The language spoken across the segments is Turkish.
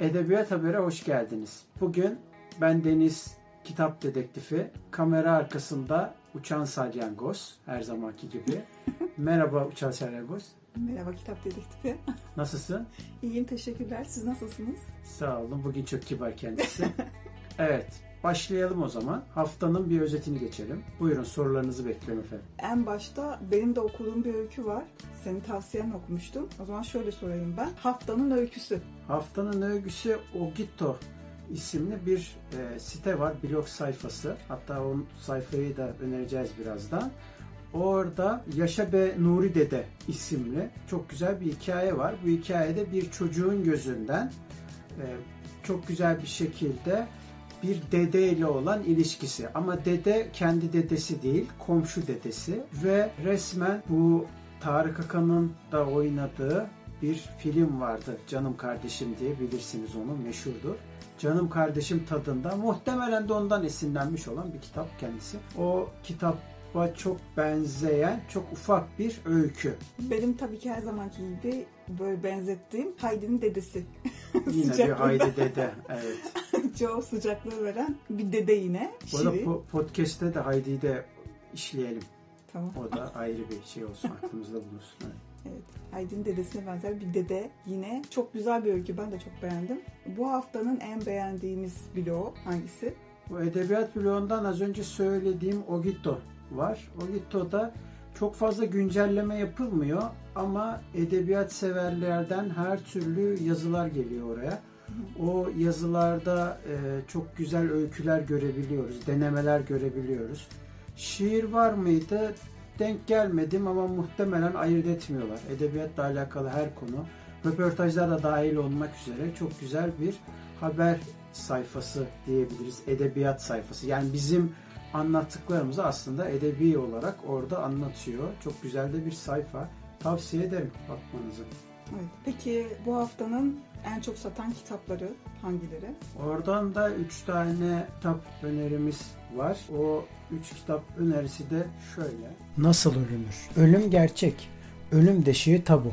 Edebiyat Haber'e hoş geldiniz. Bugün ben Deniz Kitap Dedektifi, kamera arkasında Uçan Salyangoz her zamanki gibi. Merhaba Uçan Salyangoz. Merhaba kitap dedektifi. Nasılsın? İyiyim teşekkürler. Siz nasılsınız? Sağ olun. Bugün çok kibar kendisi. evet. Başlayalım o zaman. Haftanın bir özetini geçelim. Buyurun sorularınızı bekliyorum efendim. En başta benim de okuduğum bir öykü var. Senin tavsiyenle okumuştum. O zaman şöyle sorayım ben. Haftanın öyküsü. Haftanın öyküsü Ogito isimli bir e, site var. Blog sayfası. Hatta o sayfayı da önereceğiz birazdan. Orada Yaşa Be Nuri Dede isimli çok güzel bir hikaye var. Bu hikayede bir çocuğun gözünden e, çok güzel bir şekilde bir dede ile olan ilişkisi. Ama dede kendi dedesi değil, komşu dedesi ve resmen bu Tarık Akan'ın da oynadığı bir film vardı. Canım Kardeşim diye bilirsiniz onu meşhurdur. Canım Kardeşim tadında muhtemelen de ondan esinlenmiş olan bir kitap kendisi. O kitap çok benzeyen çok ufak bir öykü. Benim tabii ki her zamanki gibi böyle benzettiğim Haydi'nin dedesi. Yine bir Haydi dede, evet. Çoğu sıcaklığı veren bir dede yine. Bu arada po- podcast'te de Haydi'yi de işleyelim. Tamam. O da ayrı bir şey olsun, aklımızda bulunsun. Evet. Evet. Haydi'nin dedesine benzer bir dede yine. Çok güzel bir öykü. Ben de çok beğendim. Bu haftanın en beğendiğimiz bloğu hangisi? Bu edebiyat bloğundan az önce söylediğim Ogito var. Ogito'da çok fazla güncelleme yapılmıyor ama edebiyat severlerden her türlü yazılar geliyor oraya. O yazılarda e, çok güzel öyküler görebiliyoruz, denemeler görebiliyoruz. Şiir var mıydı? Denk gelmedim ama muhtemelen ayırt etmiyorlar. Edebiyatla alakalı her konu, röportajlar da dahil olmak üzere çok güzel bir haber sayfası diyebiliriz. Edebiyat sayfası. Yani bizim anlattıklarımızı aslında edebi olarak orada anlatıyor. Çok güzel de bir sayfa. Tavsiye ederim bakmanızı. Evet. Peki bu haftanın en çok satan kitapları hangileri? Oradan da 3 tane kitap önerimiz var. O 3 kitap önerisi de şöyle. Nasıl ölünür? Ölüm gerçek. Ölüm deşiği tabu.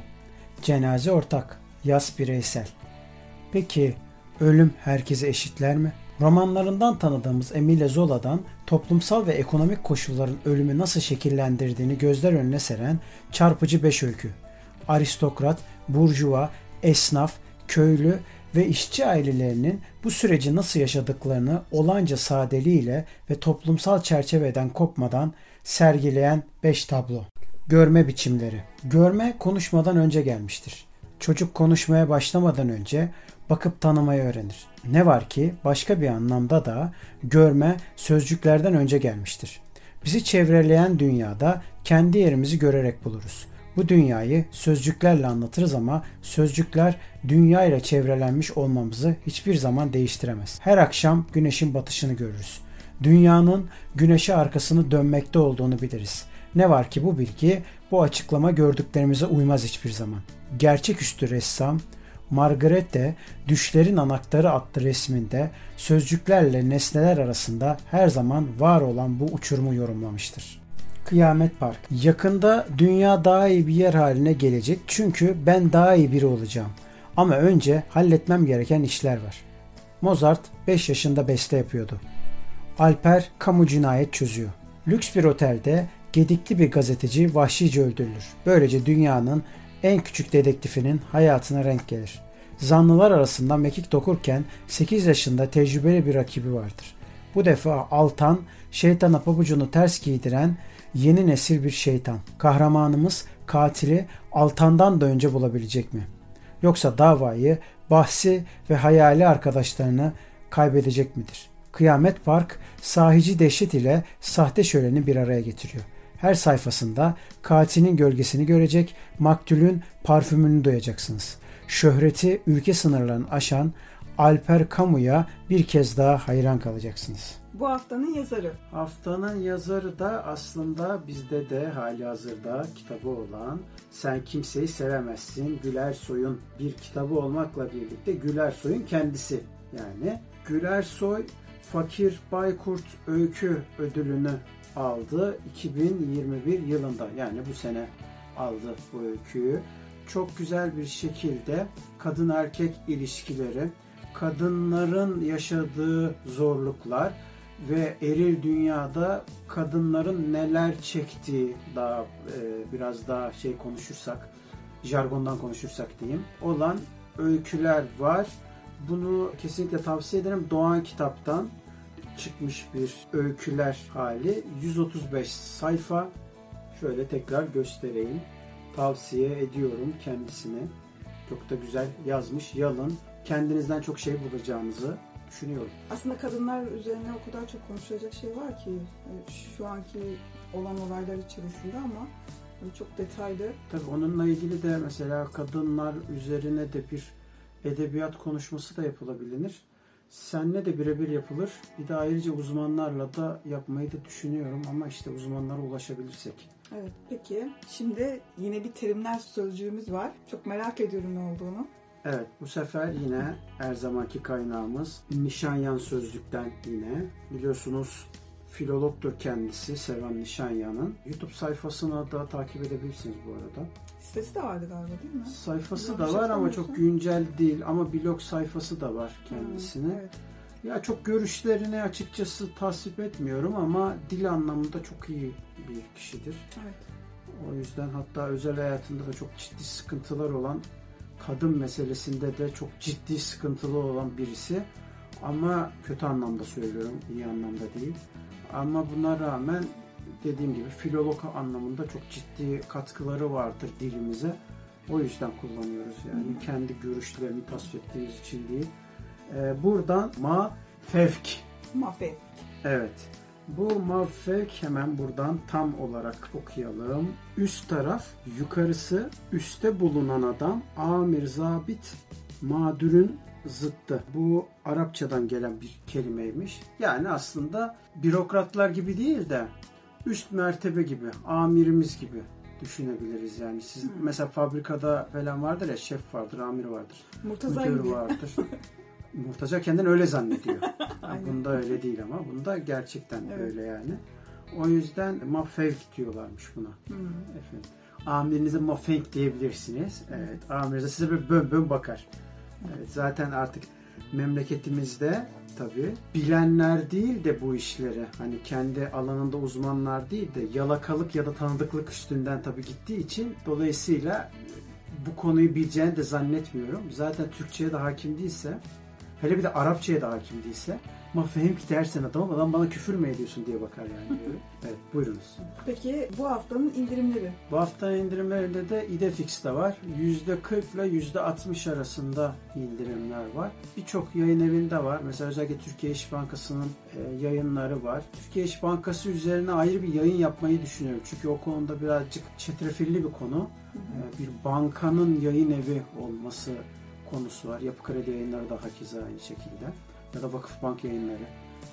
Cenaze ortak. Yaz bireysel. Peki ölüm herkese eşitler mi? Romanlarından tanıdığımız Emile Zola'dan toplumsal ve ekonomik koşulların ölümü nasıl şekillendirdiğini gözler önüne seren çarpıcı beş öykü. Aristokrat, burjuva, esnaf, köylü ve işçi ailelerinin bu süreci nasıl yaşadıklarını olanca sadeliğiyle ve toplumsal çerçeveden kopmadan sergileyen beş tablo. Görme biçimleri. Görme konuşmadan önce gelmiştir. Çocuk konuşmaya başlamadan önce bakıp tanımayı öğrenir. Ne var ki başka bir anlamda da görme sözcüklerden önce gelmiştir. Bizi çevreleyen dünyada kendi yerimizi görerek buluruz. Bu dünyayı sözcüklerle anlatırız ama sözcükler dünya ile çevrelenmiş olmamızı hiçbir zaman değiştiremez. Her akşam güneşin batışını görürüz. Dünyanın güneşe arkasını dönmekte olduğunu biliriz. Ne var ki bu bilgi, bu açıklama gördüklerimize uymaz hiçbir zaman. Gerçeküstü ressam Margarete Düşlerin Anahtarı adlı resminde sözcüklerle nesneler arasında her zaman var olan bu uçurumu yorumlamıştır. Kıyamet Park. Yakında dünya daha iyi bir yer haline gelecek çünkü ben daha iyi biri olacağım. Ama önce halletmem gereken işler var. Mozart 5 yaşında beste yapıyordu. Alper kamu cinayet çözüyor. Lüks bir otelde gedikli bir gazeteci vahşice öldürülür. Böylece dünyanın en küçük dedektifinin hayatına renk gelir. Zanlılar arasında mekik dokurken 8 yaşında tecrübeli bir rakibi vardır. Bu defa Altan şeytana pabucunu ters giydiren yeni nesil bir şeytan. Kahramanımız katili Altan'dan da önce bulabilecek mi? Yoksa davayı, bahsi ve hayali arkadaşlarını kaybedecek midir? Kıyamet Park sahici dehşet ile sahte şöleni bir araya getiriyor. Her sayfasında katilin gölgesini görecek, maktulün parfümünü duyacaksınız. Şöhreti ülke sınırlarını aşan Alper Kamu'ya bir kez daha hayran kalacaksınız. Bu haftanın yazarı. Haftanın yazarı da aslında bizde de hali hazırda kitabı olan Sen Kimseyi Sevemezsin Güler Soy'un bir kitabı olmakla birlikte Güler Soy'un kendisi. Yani Güler Soy Fakir Baykurt Öykü ödülünü aldı 2021 yılında. Yani bu sene aldı bu öyküyü. Çok güzel bir şekilde kadın erkek ilişkileri, kadınların yaşadığı zorluklar ve eril dünyada kadınların neler çektiği daha e, biraz daha şey konuşursak, jargondan konuşursak diyeyim olan öyküler var. Bunu kesinlikle tavsiye ederim. Doğan kitaptan çıkmış bir öyküler hali. 135 sayfa. Şöyle tekrar göstereyim. Tavsiye ediyorum kendisini. Çok da güzel yazmış. Yalın. Kendinizden çok şey bulacağınızı düşünüyorum. Aslında kadınlar üzerine o kadar çok konuşulacak şey var ki şu anki olan olaylar içerisinde ama çok detaylı. Tabii onunla ilgili de mesela kadınlar üzerine de bir edebiyat konuşması da yapılabilir. Senle de birebir yapılır. Bir de ayrıca uzmanlarla da yapmayı da düşünüyorum ama işte uzmanlara ulaşabilirsek. Evet peki şimdi yine bir terimler sözcüğümüz var. Çok merak ediyorum ne olduğunu. Evet bu sefer yine her zamanki kaynağımız Nişanyan Sözlük'ten yine. Biliyorsunuz filologtur kendisi Sevan Nişanyan'ın. YouTube sayfasını da takip edebilirsiniz bu arada. Sitesi de vardı galiba değil mi? Sayfası da var ama çok güncel değil ama blog sayfası da var kendisine. Hmm, evet. Ya çok görüşlerini açıkçası tasvip etmiyorum ama dil anlamında çok iyi bir kişidir. Evet. O yüzden hatta özel hayatında da çok ciddi sıkıntılar olan kadın meselesinde de çok ciddi sıkıntılı olan birisi. Ama kötü anlamda söylüyorum, iyi anlamda değil. Ama buna rağmen dediğim gibi filolog anlamında çok ciddi katkıları vardır dilimize. O yüzden kullanıyoruz yani hmm. kendi görüşlerini tasvip ettiğimiz için değil. Ee, buradan ma fevk. Ma fevk. Evet. Bu mavfek hemen buradan tam olarak okuyalım. Üst taraf yukarısı üstte bulunan adam amir zabit mağdurun zıttı. Bu Arapçadan gelen bir kelimeymiş. Yani aslında bürokratlar gibi değil de üst mertebe gibi, amirimiz gibi düşünebiliriz yani. Siz hmm. mesela fabrikada falan vardır ya şef vardır, amir vardır. Murtaza müdür vardır. Murtaza kendini öyle zannediyor. bunda öyle değil ama bunda gerçekten evet. öyle yani. O yüzden mafevk diyorlarmış buna. Hmm. Efendim. Amirinize mafevk diyebilirsiniz. Evet. Amirinize size bir bön bön bakar. Evet, zaten artık memleketimizde tabi bilenler değil de bu işleri hani kendi alanında uzmanlar değil de yalakalık ya da tanıdıklık üstünden tabi gittiği için dolayısıyla bu konuyu bileceğini de zannetmiyorum. Zaten Türkçe'ye de hakim değilse hele bir de Arapçaya da hakim değilse ama fehim ki dersen adam adam bana küfür mü ediyorsun diye bakar yani. evet buyurunuz. Peki bu haftanın indirimleri? Bu haftanın indirimlerinde de İdefix de var. %40 ile %60 arasında indirimler var. Birçok yayın evinde var. Mesela özellikle Türkiye İş Bankası'nın e, yayınları var. Türkiye İş Bankası üzerine ayrı bir yayın yapmayı düşünüyorum. Çünkü o konuda birazcık çetrefilli bir konu. E, bir bankanın yayın evi olması konusu var. Yapı Kredi yayınları da hakeza aynı şekilde ya da vakıf bank yayınları.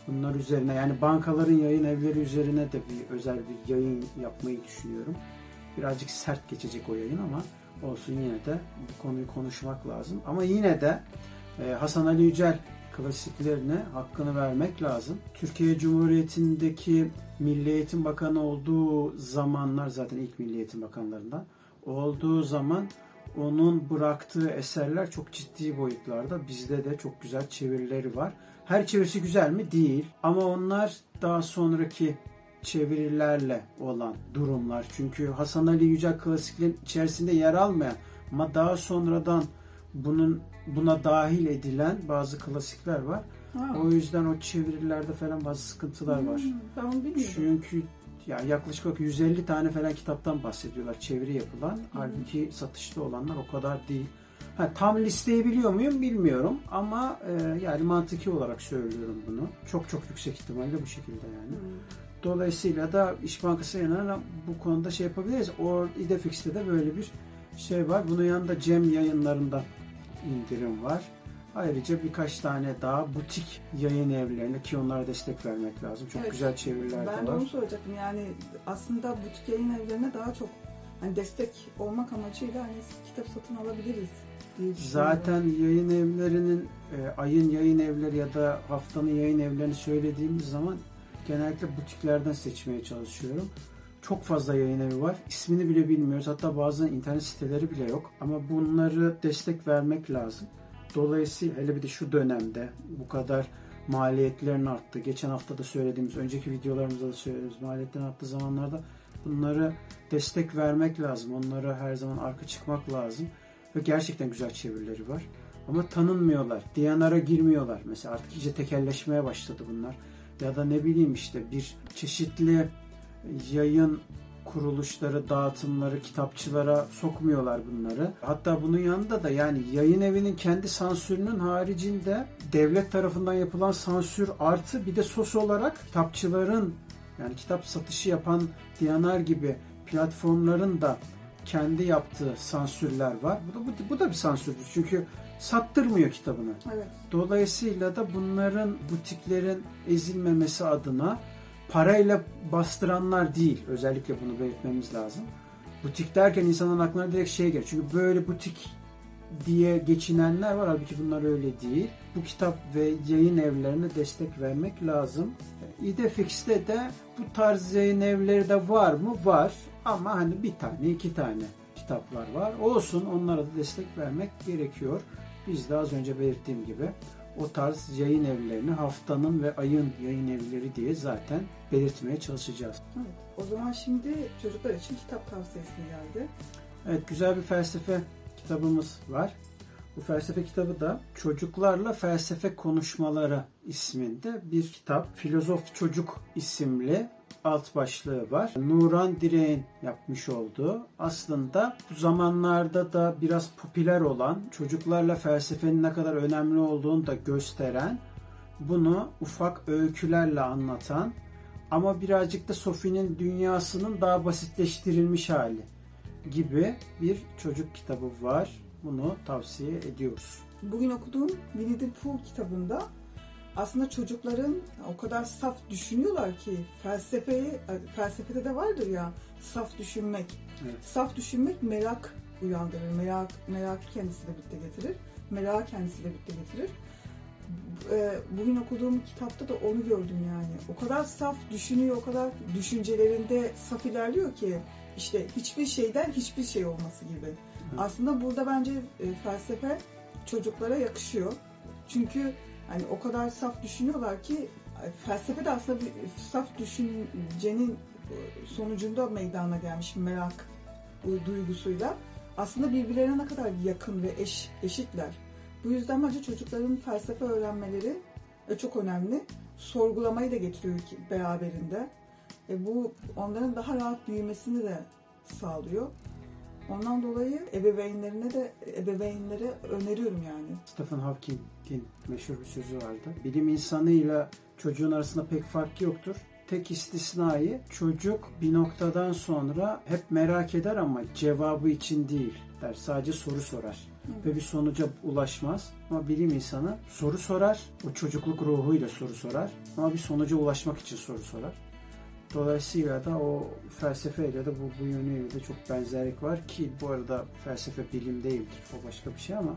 Bunlar üzerine yani bankaların yayın evleri üzerine de bir özel bir yayın yapmayı düşünüyorum. Birazcık sert geçecek o yayın ama olsun yine de bu konuyu konuşmak lazım. Ama yine de e, Hasan Ali Yücel klasiklerine hakkını vermek lazım. Türkiye Cumhuriyeti'ndeki Milli Eğitim Bakanı olduğu zamanlar zaten ilk Milli Eğitim Bakanlarından olduğu zaman onun bıraktığı eserler çok ciddi boyutlarda. Bizde de çok güzel çevirileri var. Her çevirisi güzel mi? Değil. Ama onlar daha sonraki çevirilerle olan durumlar. Çünkü Hasan Ali Yücel klasiklerin içerisinde yer almayan ama daha sonradan bunun buna dahil edilen bazı klasikler var. Ha. O yüzden o çevirilerde falan bazı sıkıntılar var. Hmm, ben onu bilmiyordum. Çünkü ya yaklaşık olarak 150 tane falan kitaptan bahsediyorlar çeviri yapılan. Halbuki satışta olanlar o kadar değil. Ha, tam listeyi biliyor muyum bilmiyorum ama e, yani mantıki olarak söylüyorum bunu. Çok çok yüksek ihtimalle bu şekilde yani. Hmm. Dolayısıyla da İş Bankası yayınlarına bu konuda şey yapabiliriz. O İdefix'te de böyle bir şey var. Bunun yanında Cem yayınlarında indirim var. Ayrıca birkaç tane daha butik yayın evlerine ki onlara destek vermek lazım. Çok Evet. güzel çeviriler Ben de de var. onu soracaktım. Yani aslında butik yayın evlerine daha çok hani destek olmak amacıyla hani kitap satın alabiliriz. Zaten yayın evlerinin e, ayın yayın evleri ya da haftanın yayın evlerini söylediğimiz zaman genellikle butiklerden seçmeye çalışıyorum. Çok fazla yayın evi var. İsmini bile bilmiyoruz. Hatta bazen internet siteleri bile yok. Ama bunları destek vermek lazım. Dolayısıyla hele bir de şu dönemde bu kadar maliyetlerin arttı. Geçen hafta da söylediğimiz, önceki videolarımızda da söylediğimiz maliyetlerin arttığı zamanlarda bunları destek vermek lazım. Onlara her zaman arka çıkmak lazım. Ve gerçekten güzel çevirileri var. Ama tanınmıyorlar. DNR'a girmiyorlar. Mesela artık iyice tekelleşmeye başladı bunlar. Ya da ne bileyim işte bir çeşitli yayın kuruluşları, dağıtımları, kitapçılara sokmuyorlar bunları. Hatta bunun yanında da yani yayın evinin kendi sansürünün haricinde devlet tarafından yapılan sansür artı bir de sos olarak kitapçıların yani kitap satışı yapan DNR gibi platformların da kendi yaptığı sansürler var. Bu da, bu, bu da bir sansürdür. Çünkü sattırmıyor kitabını. Evet. Dolayısıyla da bunların butiklerin ezilmemesi adına parayla bastıranlar değil. Özellikle bunu belirtmemiz lazım. Butik derken insanın aklına direkt şey gelir. Çünkü böyle butik diye geçinenler var. Halbuki bunlar öyle değil. Bu kitap ve yayın evlerine destek vermek lazım. İdefix'te de bu tarz yayın evleri de var mı? Var. Ama hani bir tane, iki tane kitaplar var. Olsun onlara da destek vermek gerekiyor. Biz de az önce belirttiğim gibi o tarz yayın evlerini haftanın ve ayın yayın evleri diye zaten belirtmeye çalışacağız. evet. O zaman şimdi çocuklar için kitap tavsiyesine geldi. Evet güzel bir felsefe kitabımız var. Bu felsefe kitabı da Çocuklarla Felsefe Konuşmaları isminde bir kitap. Filozof Çocuk isimli alt başlığı var. Nuran Direğin yapmış olduğu aslında bu zamanlarda da biraz popüler olan çocuklarla felsefenin ne kadar önemli olduğunu da gösteren bunu ufak öykülerle anlatan ama birazcık da Sophie'nin dünyasının daha basitleştirilmiş hali gibi bir çocuk kitabı var. Bunu tavsiye ediyoruz. Bugün okuduğum Winnie the Pooh kitabında aslında çocukların o kadar saf düşünüyorlar ki felsefeyi felsefede de vardır ya saf düşünmek. Evet. Saf düşünmek merak uyandırır. Merak merakı kendisiyle birlikte getirir. Merak kendisiyle birlikte getirir. Ee, Bugün okuduğum kitapta da onu gördüm yani. O kadar saf düşünüyor, o kadar düşüncelerinde saf ilerliyor ki işte hiçbir şeyden hiçbir şey olması gibi. Aslında burada bence e, felsefe çocuklara yakışıyor. Çünkü hani o kadar saf düşünüyorlar ki felsefe de aslında bir saf düşüncenin e, sonucunda meydana gelmiş merak e, duygusuyla. Aslında birbirlerine ne kadar yakın ve eş, eşitler. Bu yüzden bence çocukların felsefe öğrenmeleri e, çok önemli. Sorgulamayı da getiriyor ki beraberinde. E, bu onların daha rahat büyümesini de sağlıyor. Ondan dolayı ebeveynlerine de ebeveynlere öneriyorum yani. Stephen Hawking'in meşhur bir sözü vardı. Bilim insanıyla çocuğun arasında pek fark yoktur. Tek istisnai çocuk bir noktadan sonra hep merak eder ama cevabı için değil der. Sadece soru sorar. Ve bir sonuca ulaşmaz. Ama bilim insanı soru sorar. O çocukluk ruhuyla soru sorar. Ama bir sonuca ulaşmak için soru sorar. Dolayısıyla da o felsefeyle de bu, bu yönüyle de çok benzerlik var ki bu arada felsefe bilim değildir. O başka bir şey ama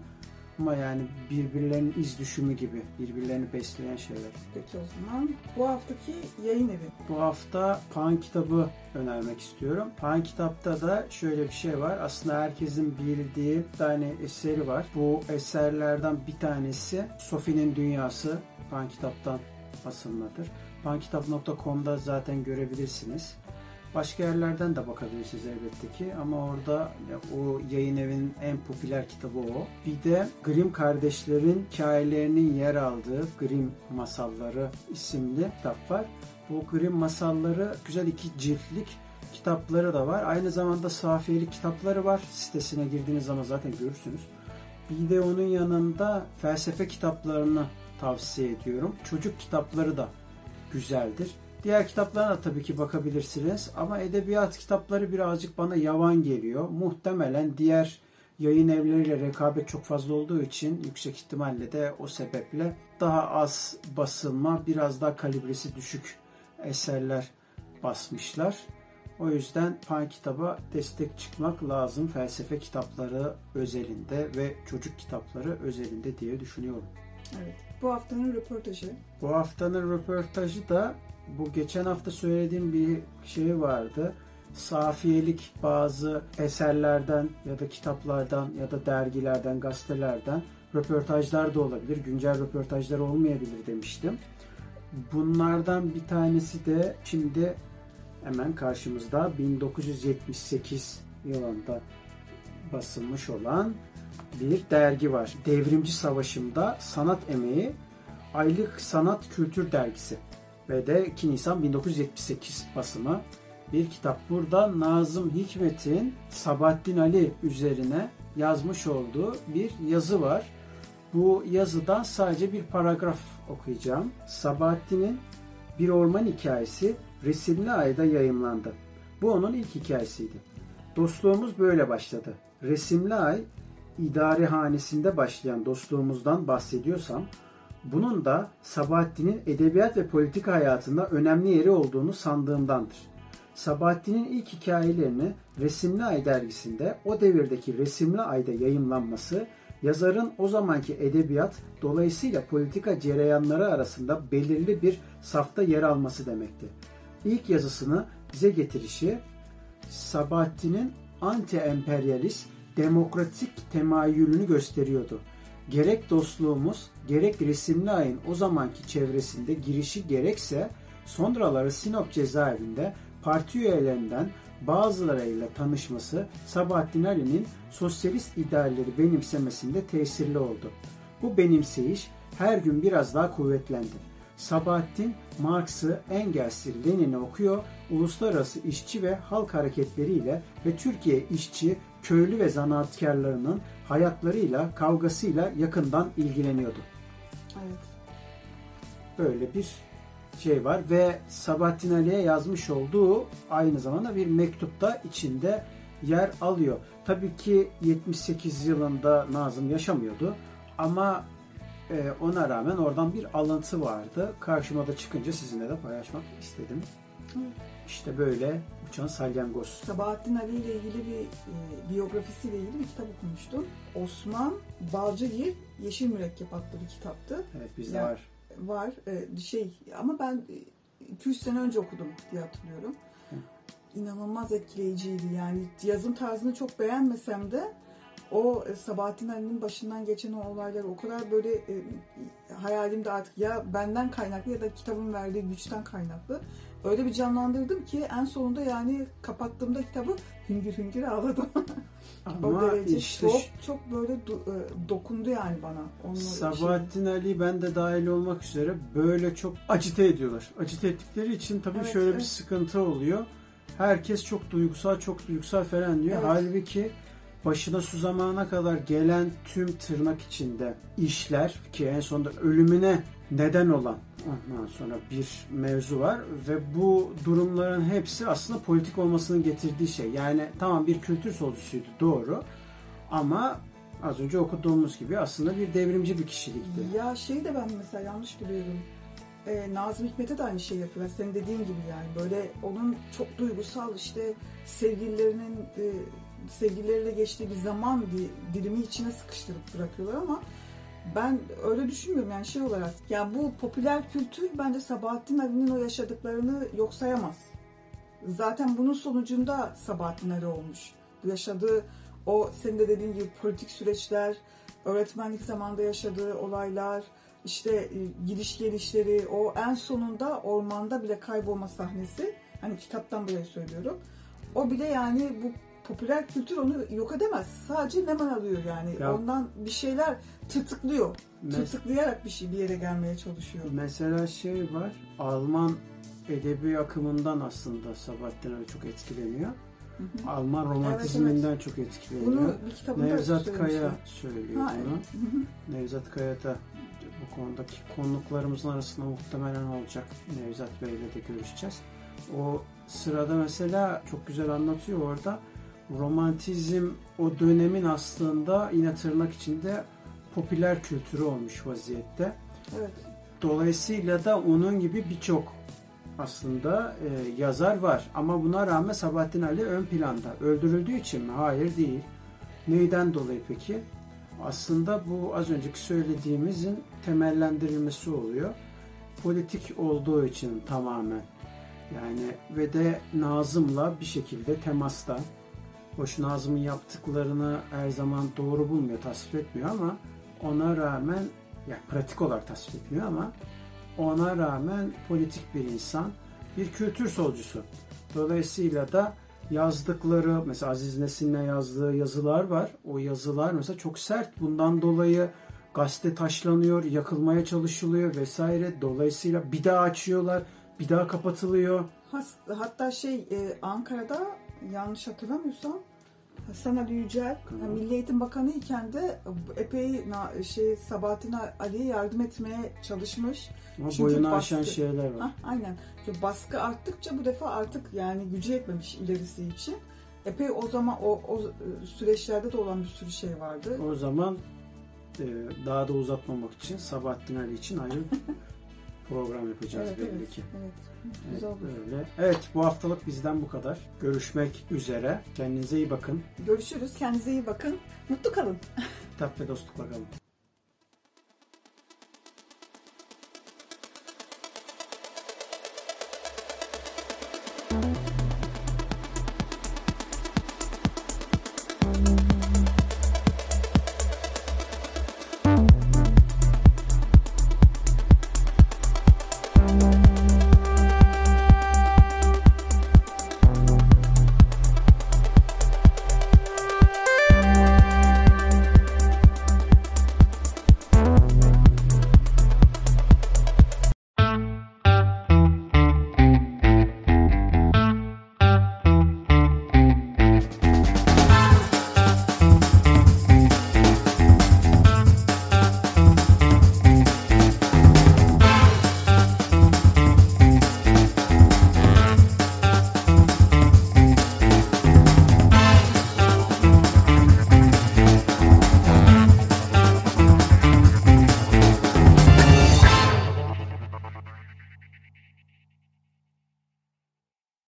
ama yani birbirlerinin iz düşümü gibi birbirlerini besleyen şeyler. Peki o zaman bu haftaki yayın evi. Bu hafta Pan kitabı önermek istiyorum. Pan kitapta da şöyle bir şey var. Aslında herkesin bildiği bir tane eseri var. Bu eserlerden bir tanesi Sophie'nin Dünyası. Pan kitaptan basılmadır. Pankitap.com'da zaten görebilirsiniz. Başka yerlerden de bakabilirsiniz elbette ki ama orada o yayın evinin en popüler kitabı o. Bir de Grimm kardeşlerin hikayelerinin yer aldığı Grimm Masalları isimli kitap var. Bu Grimm masalları güzel iki ciltlik kitapları da var. Aynı zamanda safiyelik kitapları var. Sitesine girdiğiniz zaman zaten görürsünüz. Bir de onun yanında felsefe kitaplarını tavsiye ediyorum. Çocuk kitapları da güzeldir. Diğer kitaplara da tabii ki bakabilirsiniz ama edebiyat kitapları birazcık bana yavan geliyor. Muhtemelen diğer yayın evleriyle rekabet çok fazla olduğu için yüksek ihtimalle de o sebeple daha az basılma, biraz daha kalibresi düşük eserler basmışlar. O yüzden Pan kitaba destek çıkmak lazım felsefe kitapları özelinde ve çocuk kitapları özelinde diye düşünüyorum. Evet. Bu haftanın röportajı. Bu haftanın röportajı da bu geçen hafta söylediğim bir şey vardı. Safiyelik bazı eserlerden ya da kitaplardan ya da dergilerden, gazetelerden röportajlar da olabilir. Güncel röportajlar olmayabilir demiştim. Bunlardan bir tanesi de şimdi hemen karşımızda 1978 yılında basılmış olan bir dergi var. Devrimci Savaşımda Sanat Emeği Aylık Sanat Kültür Dergisi ve de 2 Nisan 1978 basımı bir kitap. Burada Nazım Hikmet'in Sabahattin Ali üzerine yazmış olduğu bir yazı var. Bu yazıdan sadece bir paragraf okuyacağım. Sabahattin'in Bir Orman Hikayesi Resimli Ay'da yayımlandı. Bu onun ilk hikayesiydi. Dostluğumuz böyle başladı. Resimli Ay idari hanesinde başlayan dostluğumuzdan bahsediyorsam bunun da Sabahattin'in edebiyat ve politika hayatında önemli yeri olduğunu sandığımdandır. Sabahattin'in ilk hikayelerini Resimli Ay dergisinde o devirdeki Resimli Ay'da yayımlanması yazarın o zamanki edebiyat dolayısıyla politika cereyanları arasında belirli bir safta yer alması demekti. İlk yazısını bize getirişi Sabahattin'in anti-emperyalist demokratik temayülünü gösteriyordu. Gerek dostluğumuz, gerek resimli ayın o zamanki çevresinde girişi gerekse sonraları Sinop cezaevinde parti üyelerinden bazılarıyla tanışması Sabahattin Ali'nin sosyalist idealleri benimsemesinde tesirli oldu. Bu benimseyiş her gün biraz daha kuvvetlendi. Sabahattin Marx'ı, Engels'i, Lenin'i okuyor, uluslararası işçi ve halk hareketleriyle ve Türkiye işçi, köylü ve zanaatkarlarının hayatlarıyla, kavgasıyla yakından ilgileniyordu. Evet. Böyle bir şey var ve Sabahattin Ali'ye yazmış olduğu aynı zamanda bir mektupta içinde yer alıyor. Tabii ki 78 yılında Nazım yaşamıyordu ama e, ona rağmen oradan bir alıntı vardı. Karşıma da çıkınca sizinle de paylaşmak istedim. Evet. İşte böyle uçan salyangoz. Sabahattin Ali ile ilgili bir e, biyografisiyle ilgili bir kitap okumuştum. Osman Balcıgil Yeşil Mürekkep adlı bir kitaptı. Evet bizde var. Var e, şey ama ben 2-3 sene önce okudum diye hatırlıyorum. İnanılmaz etkileyiciydi yani yazım tarzını çok beğenmesem de o e, Sabahattin Ali'nin başından geçen o olaylar o kadar böyle e, hayalimde artık ya benden kaynaklı ya da kitabın verdiği güçten kaynaklı öyle bir canlandırdım ki en sonunda yani kapattığımda kitabı hüngür hüngür ağladım. o Ama derece işte çok çok böyle do- e, dokundu yani bana. Onun şey- Sabahattin Ali ben de dahil olmak üzere böyle çok acite ediyorlar. Acite ettikleri için tabii Evet, şöyle bir evet. sıkıntı oluyor. Herkes çok duygusal, çok duygusal falan diyor. Evet. Halbuki başına su zamana kadar gelen tüm tırnak içinde işler ki en sonunda ölümüne neden olan ondan sonra bir mevzu var ve bu durumların hepsi aslında politik olmasının getirdiği şey. Yani tamam bir kültür solcusuydu doğru ama az önce okuduğumuz gibi aslında bir devrimci bir kişilikti. Ya şey de ben mesela yanlış biliyorum. Ee, Nazım Hikmet'e de aynı şey yapıyorlar. Senin dediğin gibi yani. Böyle onun çok duygusal işte sevgililerinin e, sevgilileriyle geçtiği bir zaman di- dilimi içine sıkıştırıp bırakıyorlar ama ben öyle düşünmüyorum yani şey olarak. Ya bu popüler kültür bence Sabahattin Ali'nin o yaşadıklarını yok sayamaz. Zaten bunun sonucunda Sabahattin Ali olmuş. Yaşadığı o senin de dediğin gibi politik süreçler, öğretmenlik zamanında yaşadığı olaylar, işte e, gidiş gelişleri, o en sonunda ormanda bile kaybolma sahnesi Hani kitaptan buraya söylüyorum. O bile yani bu popüler kültür onu yok edemez. Sadece neman alıyor yani. Ya- Ondan bir şeyler tırtıklıyor. Mes- Tırtıklayarak bir şey bir yere gelmeye çalışıyor. mesela şey var. Alman edebi akımından aslında Sabahattin Ali çok etkileniyor. Hı hı. Alman romantizminden çok etkileniyor. Bunu bir kitabında Nevzat. Kaya söylüyor Ha, bunu. evet. Nevzat Kaya da bu konudaki konuklarımızın arasında muhtemelen olacak. Nevzat Bey'le de görüşeceğiz. O sırada mesela çok güzel anlatıyor orada. Romantizm o dönemin aslında yine tırnak içinde popüler kültürü olmuş vaziyette. Evet. Dolayısıyla da onun gibi birçok aslında e, yazar var. Ama buna rağmen Sabahattin Ali ön planda. Öldürüldüğü için mi? Hayır değil. Neyden dolayı peki? Aslında bu az önceki söylediğimizin temellendirilmesi oluyor. Politik olduğu için tamamen. Yani ve de Nazım'la bir şekilde temasta. Hoş Nazım'ın yaptıklarını her zaman doğru bulmuyor, tasvip etmiyor ama ona rağmen yani pratik olarak tasvip etmiyor ama ona rağmen politik bir insan, bir kültür solcusu. Dolayısıyla da yazdıkları, mesela Aziz Nesin'le yazdığı yazılar var. O yazılar mesela çok sert. Bundan dolayı gazete taşlanıyor, yakılmaya çalışılıyor vesaire. Dolayısıyla bir daha açıyorlar, bir daha kapatılıyor. Hatta şey e, Ankara'da yanlış hatırlamıyorsam Hasan Ali Yücel Tamam. Milli Eğitim Bakanı iken de epey na- şey Sabahattin Ali'ye yardım etmeye çalışmış. Ama Çünkü boyunu baskı- aşan şeyler var. Hah, aynen. İşte baskı arttıkça bu defa artık yani gücü yetmemiş ilerisi için. Epey o zaman o, o e, süreçlerde de olan bir sürü şey vardı. O zaman e, daha da uzatmamak için Sabahattin Ali için ayrı program yapacağız Evet, belli evet, ki. evet. Evet, öyle. Evet bu haftalık bizden bu kadar. Görüşmek üzere. Kendinize iyi bakın. Görüşürüz. Kendinize iyi bakın. Mutlu kalın. Kitap ve dostlukla kalın.